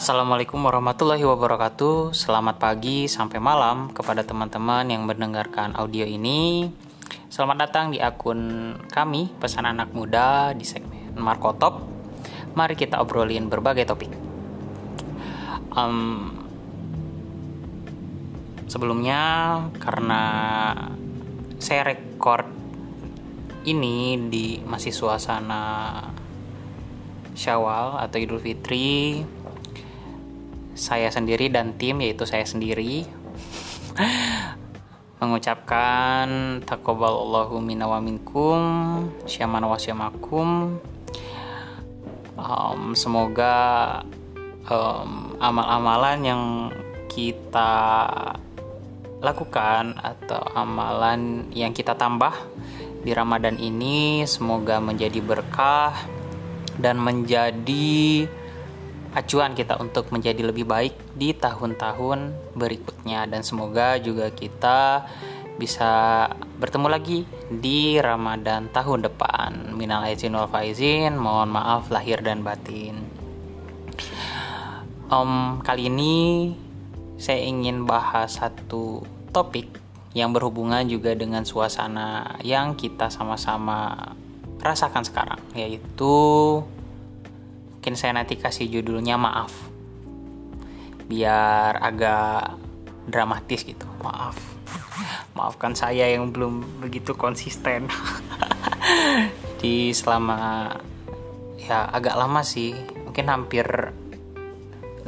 Assalamualaikum warahmatullahi wabarakatuh. Selamat pagi sampai malam kepada teman-teman yang mendengarkan audio ini. Selamat datang di akun kami, Pesan Anak Muda di segmen Markotop. Mari kita obrolin berbagai topik. Um, sebelumnya karena saya record ini di masih suasana Syawal atau Idul Fitri saya sendiri dan tim yaitu saya sendiri mengucapkan takobalallahu minna wa minkum syaman wa syamakum um, semoga um, amal-amalan yang kita lakukan atau amalan yang kita tambah di Ramadan ini semoga menjadi berkah dan menjadi acuan kita untuk menjadi lebih baik di tahun-tahun berikutnya dan semoga juga kita bisa bertemu lagi di Ramadan tahun depan. Minal aizin wal faizin, mohon maaf lahir dan batin. Um, kali ini saya ingin bahas satu topik yang berhubungan juga dengan suasana yang kita sama-sama rasakan sekarang, yaitu mungkin saya nanti kasih judulnya maaf. Biar agak dramatis gitu. Maaf. Maafkan saya yang belum begitu konsisten. Di selama ya agak lama sih. Mungkin hampir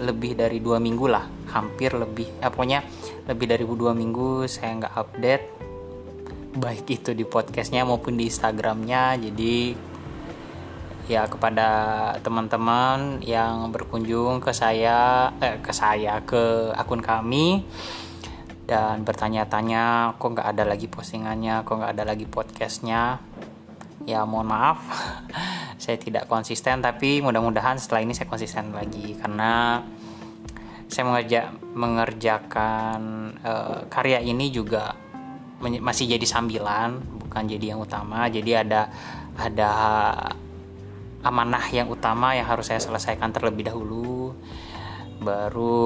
lebih dari dua minggu lah. Hampir lebih ya pokoknya lebih dari dua minggu saya nggak update. Baik itu di podcastnya maupun di instagramnya. Jadi ya kepada teman-teman yang berkunjung ke saya eh, ke saya ke akun kami dan bertanya-tanya kok nggak ada lagi postingannya? Kok nggak ada lagi podcastnya? Ya mohon maaf saya tidak konsisten tapi mudah-mudahan setelah ini saya konsisten lagi karena saya mengerja, mengerjakan uh, karya ini juga masih jadi sambilan bukan jadi yang utama. Jadi ada ada amanah yang utama yang harus saya selesaikan terlebih dahulu baru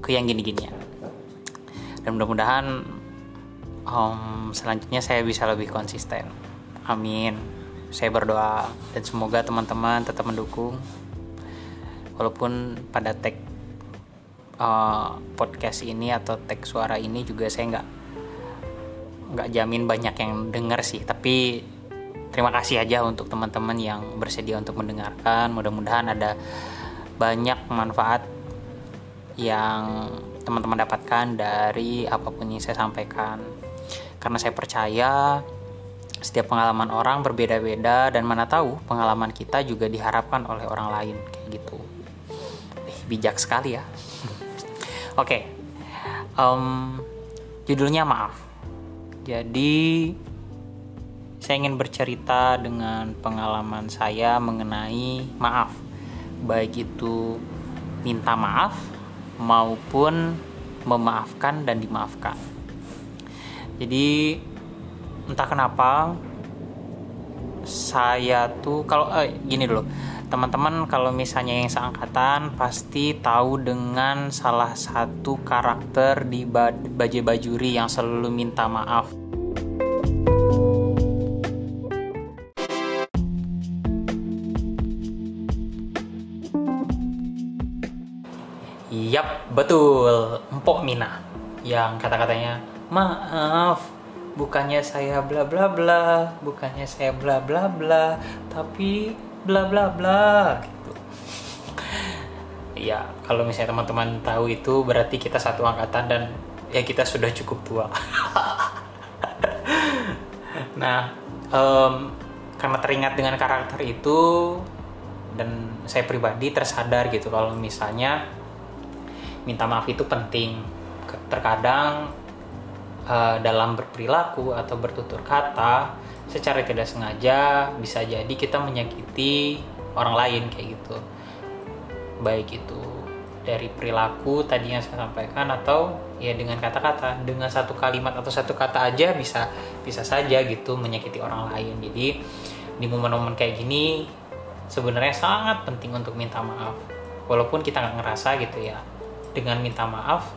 ke yang gini-ginian. Dan mudah-mudahan um, selanjutnya saya bisa lebih konsisten. Amin. Saya berdoa dan semoga teman-teman tetap mendukung. Walaupun pada tag uh, podcast ini atau tag suara ini juga saya nggak nggak jamin banyak yang dengar sih. Tapi terima kasih aja untuk teman-teman yang bersedia untuk mendengarkan. Mudah-mudahan ada banyak manfaat yang teman-teman dapatkan dari apa pun yang saya sampaikan. Karena saya percaya setiap pengalaman orang berbeda-beda dan mana tahu pengalaman kita juga diharapkan oleh orang lain kayak gitu. Eh, bijak sekali ya. Oke okay. um, judulnya maaf. Jadi saya ingin bercerita dengan pengalaman saya mengenai maaf, baik itu minta maaf maupun memaafkan dan dimaafkan. Jadi entah kenapa saya tuh kalau eh, gini dulu teman-teman kalau misalnya yang seangkatan pasti tahu dengan salah satu karakter di Bajai Bajuri yang selalu minta maaf betul. Empok Mina yang kata-katanya, "Maaf, bukannya saya bla bla bla, bukannya saya bla bla bla, tapi bla bla bla." gitu. ya, kalau misalnya teman-teman tahu itu berarti kita satu angkatan dan ya kita sudah cukup tua. nah, um, karena teringat dengan karakter itu dan saya pribadi tersadar gitu kalau misalnya minta maaf itu penting. Terkadang uh, dalam berperilaku atau bertutur kata secara tidak sengaja bisa jadi kita menyakiti orang lain kayak gitu. Baik itu dari perilaku tadi yang saya sampaikan atau ya dengan kata-kata. Dengan satu kalimat atau satu kata aja bisa bisa saja gitu menyakiti orang lain. Jadi di momen-momen kayak gini sebenarnya sangat penting untuk minta maaf. Walaupun kita nggak ngerasa gitu ya dengan minta maaf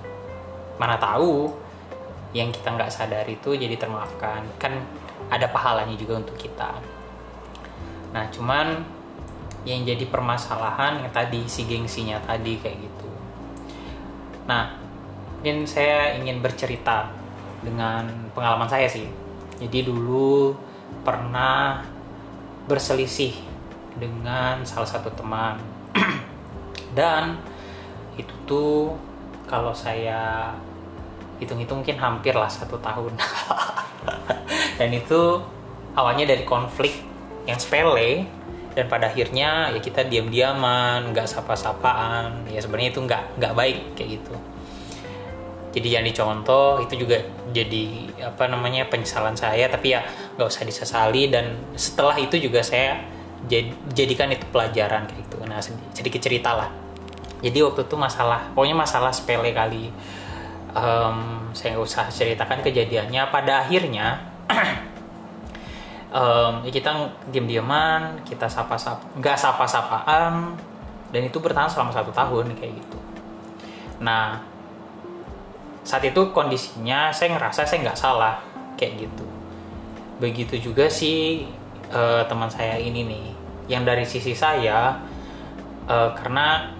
mana tahu yang kita nggak sadari itu jadi termaafkan. Kan ada pahalanya juga untuk kita. Nah cuman yang jadi permasalahan yang tadi si gengsinya tadi kayak gitu. Nah mungkin saya ingin bercerita dengan pengalaman saya sih. Jadi dulu pernah berselisih dengan salah satu teman. Dan itu tuh kalau saya hitung-hitung mungkin hampir lah satu tahun. Dan itu awalnya dari konflik yang sepele dan pada akhirnya ya kita diam-diaman nggak sapa-sapaan. Ya sebenarnya itu nggak nggak baik kayak gitu. Jadi yang dicontoh itu juga jadi apa namanya penyesalan saya. Tapi ya nggak usah disesali dan setelah itu juga saya jadikan itu pelajaran kayak gitu. Nah sedikit cerita lah jadi waktu itu masalah pokoknya masalah sepele kali. Um, saya nggak usah ceritakan kejadiannya. Pada akhirnya um, kita diam-diaman kita sapa-sapa nggak sapa-sapaan. Dan itu bertahan selama satu tahun kayak gitu. Nah saat itu kondisinya saya ngerasa saya nggak salah kayak gitu. Begitu juga sih uh, teman saya ini nih. Yang dari sisi saya uh, karena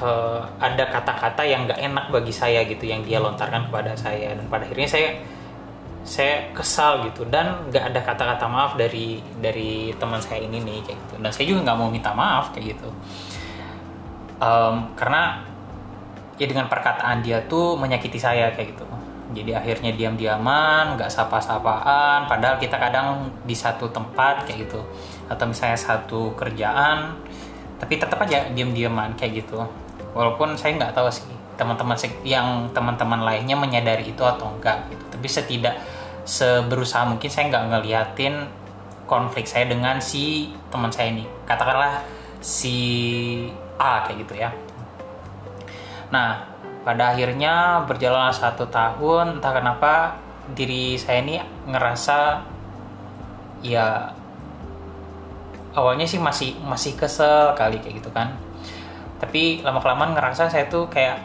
uh, ada kata-kata yang nggak enak bagi saya gitu yang dia lontarkan kepada saya. Dan pada akhirnya saya saya kesal gitu. Dan nggak ada kata-kata maaf dari dari teman saya ini nih kayak gitu. Dan saya juga nggak mau minta maaf kayak gitu. Um, karena ya dengan perkataan dia tuh menyakiti saya kayak gitu. Jadi akhirnya diam-diaman nggak sapa-sapaan. Padahal kita kadang di satu tempat kayak gitu. Atau misalnya satu kerjaan tapi tetap aja diam-diaman kayak gitu walaupun saya nggak tahu sih teman-teman yang teman-teman lainnya menyadari itu atau enggak gitu. Tapi setidak seberusaha mungkin saya nggak ngeliatin konflik saya dengan si teman saya ini. Katakanlah si A kayak gitu ya. Nah, pada akhirnya berjalan satu tahun, entah kenapa diri saya ini ngerasa ya awalnya sih masih masih kesel kali kayak gitu kan. Tapi lama kelamaan ngerasa saya tuh kayak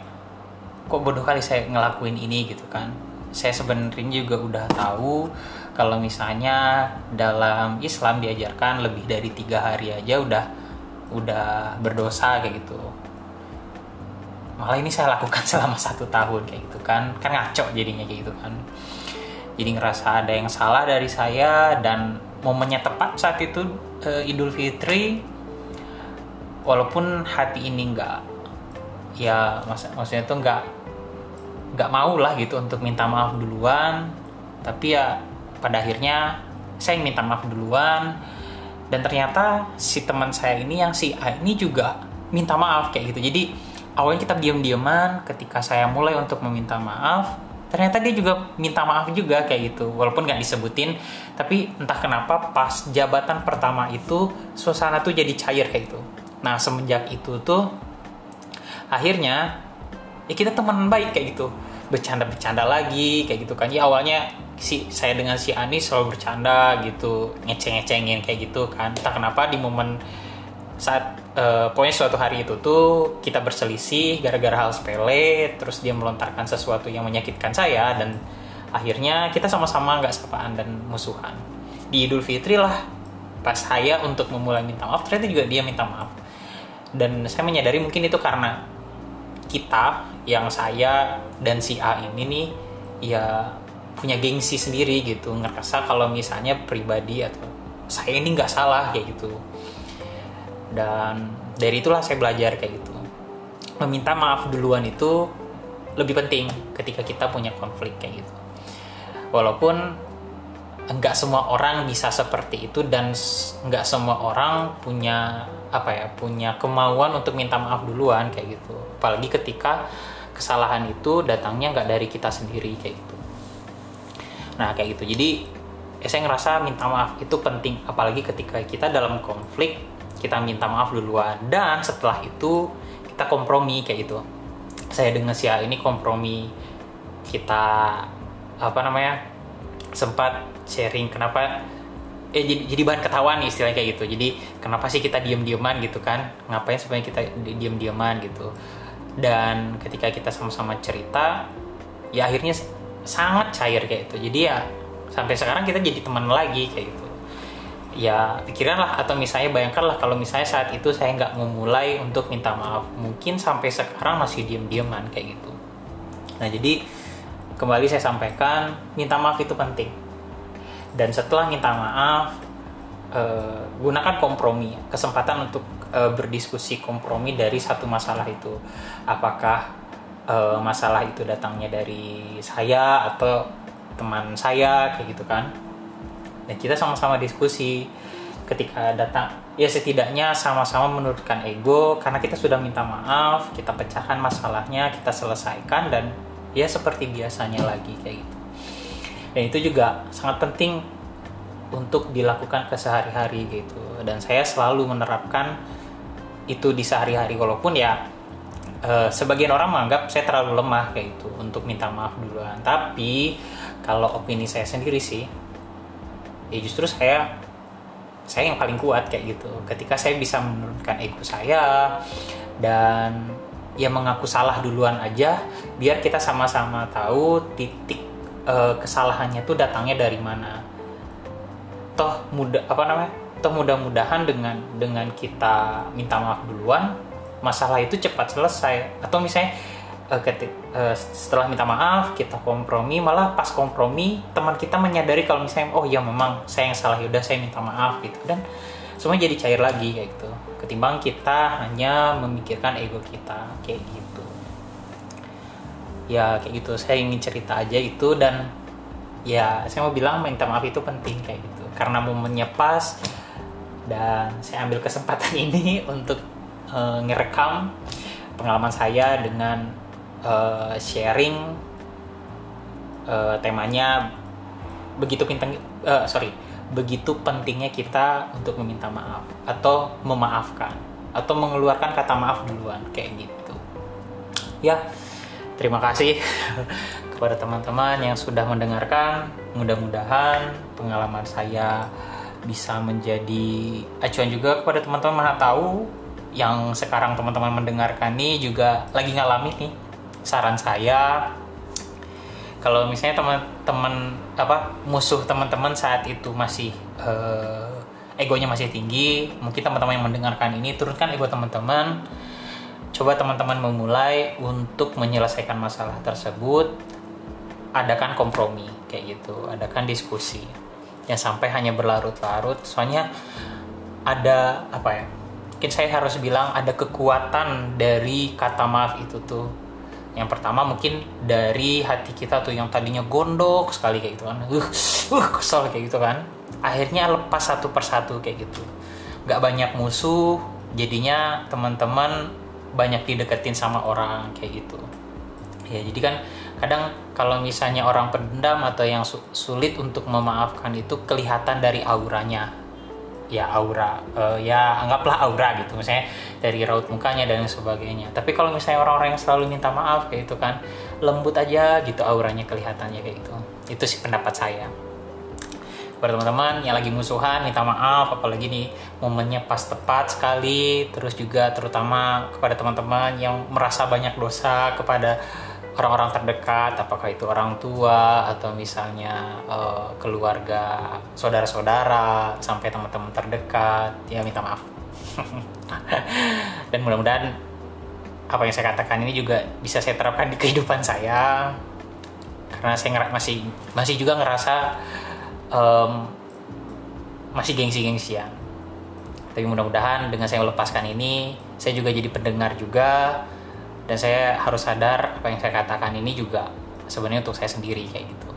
kok bodoh kali saya ngelakuin ini gitu kan. Saya sebenarnya juga udah tahu kalau misalnya dalam Islam diajarkan lebih dari tiga hari aja udah udah berdosa kayak gitu. Malah ini saya lakukan selama satu tahun kayak gitu kan. Kan ngaco jadinya kayak gitu kan. Jadi ngerasa ada yang salah dari saya dan momennya tepat saat itu uh, Idul Fitri walaupun hati ini nggak ya mak maksudnya tuh nggak nggak mau lah gitu untuk minta maaf duluan. Tapi ya pada akhirnya saya minta maaf duluan. Dan ternyata si teman saya ini yang si A ini juga minta maaf kayak gitu. Jadi awalnya kita diam-diaman ketika saya mulai untuk meminta maaf ternyata dia juga minta maaf juga kayak gitu. Walaupun nggak disebutin tapi entah kenapa pas jabatan pertama itu suasana tuh jadi cair kayak gitu nah semenjak itu tuh akhirnya ya kita teman baik kayak gitu. Bercanda-bercanda lagi kayak gitu kan. Ya awalnya si saya dengan si Anis selalu bercanda gitu ngeceng-ngecengin kayak gitu kan. Entah kenapa di momen saat uh, pokoknya suatu hari itu tuh kita berselisih gara-gara hal sepele terus dia melontarkan sesuatu yang menyakitkan saya dan akhirnya kita sama-sama nggak sapaan dan musuhan. Di Idul Fitri lah pas saya untuk memulai minta maaf ternyata juga dia minta maaf dan saya menyadari mungkin itu karena kita yang saya dan si A ini nih ya punya gengsi sendiri gitu. Ngerasa kalau misalnya pribadi atau saya ini nggak salah kayak gitu. Dan dari itulah saya belajar kayak gitu. Meminta maaf duluan itu lebih penting ketika kita punya konflik kayak gitu. Walaupun enggak semua orang bisa seperti itu dan enggak semua orang punya apa ya punya kemauan untuk minta maaf duluan kayak gitu. Apalagi ketika kesalahan itu datangnya enggak dari kita sendiri kayak gitu. Nah kayak gitu. Jadi ya saya ngerasa minta maaf itu penting. Apalagi ketika kita dalam konflik kita minta maaf duluan. Dan setelah itu kita kompromi kayak gitu. Saya dengan si A ini kompromi kita apa namanya sempat sharing kenapa eh jadi, jadi bahan ketawa nih istilahnya kayak gitu. Jadi kenapa sih kita diem-dieman gitu kan? Ngapain supaya kita diem-dieman gitu? Dan ketika kita sama-sama cerita ya akhirnya sangat cair kayak itu jadi ya sampai sekarang kita jadi teman lagi kayak gitu. Ya pikiranlah atau misalnya bayangkanlah kalau misalnya saat itu saya nggak memulai untuk minta maaf mungkin sampai sekarang masih diem-dieman kayak gitu. Nah jadi kembali saya sampaikan minta maaf itu penting dan setelah minta maaf eh, gunakan kompromi kesempatan untuk eh, berdiskusi kompromi dari satu masalah itu. Apakah eh, masalah itu datangnya dari saya atau teman saya kayak gitu kan. Dan kita sama-sama diskusi. Ketika datang ya setidaknya sama-sama menurunkan ego karena kita sudah minta maaf kita pecahkan masalahnya kita selesaikan dan ya seperti biasanya lagi kayak gitu dan itu juga sangat penting untuk dilakukan ke sehari-hari gitu. Dan saya selalu menerapkan itu di sehari-hari. Walaupun ya e, sebagian orang menganggap saya terlalu lemah kayak gitu untuk minta maaf duluan. Tapi kalau opini saya sendiri sih ya justru saya saya yang paling kuat kayak gitu. Ketika saya bisa menurunkan ego saya dan ya mengaku salah duluan aja biar kita sama-sama tahu titik uh, kesalahannya tuh datangnya dari mana? Toh mudah apa namanya? Toh mudah-mudahan dengan dengan kita minta maaf duluan masalah itu cepat selesai. Atau misalnya uh, ketik, uh, setelah minta maaf kita kompromi malah pas kompromi teman kita menyadari kalau misalnya oh ya memang saya yang salah yaudah saya minta maaf gitu. Dan semua jadi cair lagi kayak gitu. Ketimbang kita hanya memikirkan ego kita kayak gitu ya kayak gitu. Saya ingin cerita aja itu dan ya saya mau bilang minta maaf itu penting kayak gitu. Karena momennya pas dan saya ambil kesempatan ini untuk uh, ngerekam pengalaman saya dengan uh, sharing uh, temanya begitu penting uh, sorry begitu pentingnya kita untuk meminta maaf atau memaafkan atau mengeluarkan kata maaf duluan kayak gitu. Ya terima kasih kepada teman-teman yang sudah mendengarkan. Mudah-mudahan pengalaman saya bisa menjadi acuan juga kepada teman-teman mana tahu yang sekarang teman-teman mendengarkan ini juga lagi ngalamin nih saran saya. Kalau misalnya teman-teman apa musuh teman-teman saat itu masih uh, egonya masih tinggi mungkin teman-teman yang mendengarkan ini turunkan ego teman-teman coba teman-teman memulai untuk menyelesaikan masalah tersebut. Adakan kompromi kayak gitu. Adakan diskusi. Yang sampai hanya berlarut-larut. Soalnya ada apa ya mungkin saya harus bilang ada kekuatan dari kata maaf itu tuh. Yang pertama mungkin dari hati kita tuh yang tadinya gondok sekali kayak gitu kan. Uh, uh kesel kayak gitu kan. Akhirnya lepas satu persatu kayak gitu. Nggak banyak musuh jadinya teman-teman banyak dideketin sama orang kayak gitu. Ya jadi kan kadang kalau misalnya orang pendam atau yang sulit untuk memaafkan itu kelihatan dari auranya. Ya aura uh, ya anggaplah aura gitu misalnya dari raut mukanya dan sebagainya. Tapi kalau misalnya orang-orang yang selalu minta maaf kayak itu kan lembut aja gitu auranya kelihatannya kayak gitu. Itu sih pendapat saya kepada teman-teman yang lagi musuhan minta maaf apalagi nih momennya pas tepat sekali. Terus juga terutama kepada teman-teman yang merasa banyak dosa kepada orang-orang terdekat apakah itu orang tua atau misalnya uh, keluarga saudara-saudara sampai teman-teman terdekat. Ya minta maaf. Dan mudah-mudahan apa yang saya katakan ini juga bisa saya terapkan di kehidupan saya. Karena saya masih masih juga ngerasa um, masih gengsi-gengsian tapi mudah-mudahan dengan saya melepaskan ini saya juga jadi pendengar juga dan saya harus sadar apa yang saya katakan ini juga sebenarnya untuk saya sendiri kayak gitu.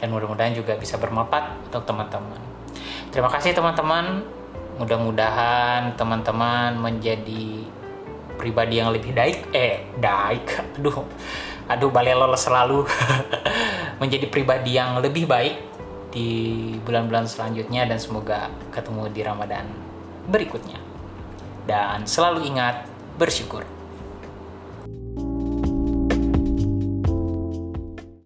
Dan mudah-mudahan juga bisa bermanfaat untuk teman-teman. Terima kasih teman-teman. Mudah-mudahan teman-teman menjadi pribadi yang lebih baik eh baik aduh aduh balelo selalu. Menjadi pribadi yang lebih baik di bulan-bulan selanjutnya dan semoga ketemu di Ramadan berikutnya. Dan selalu ingat bersyukur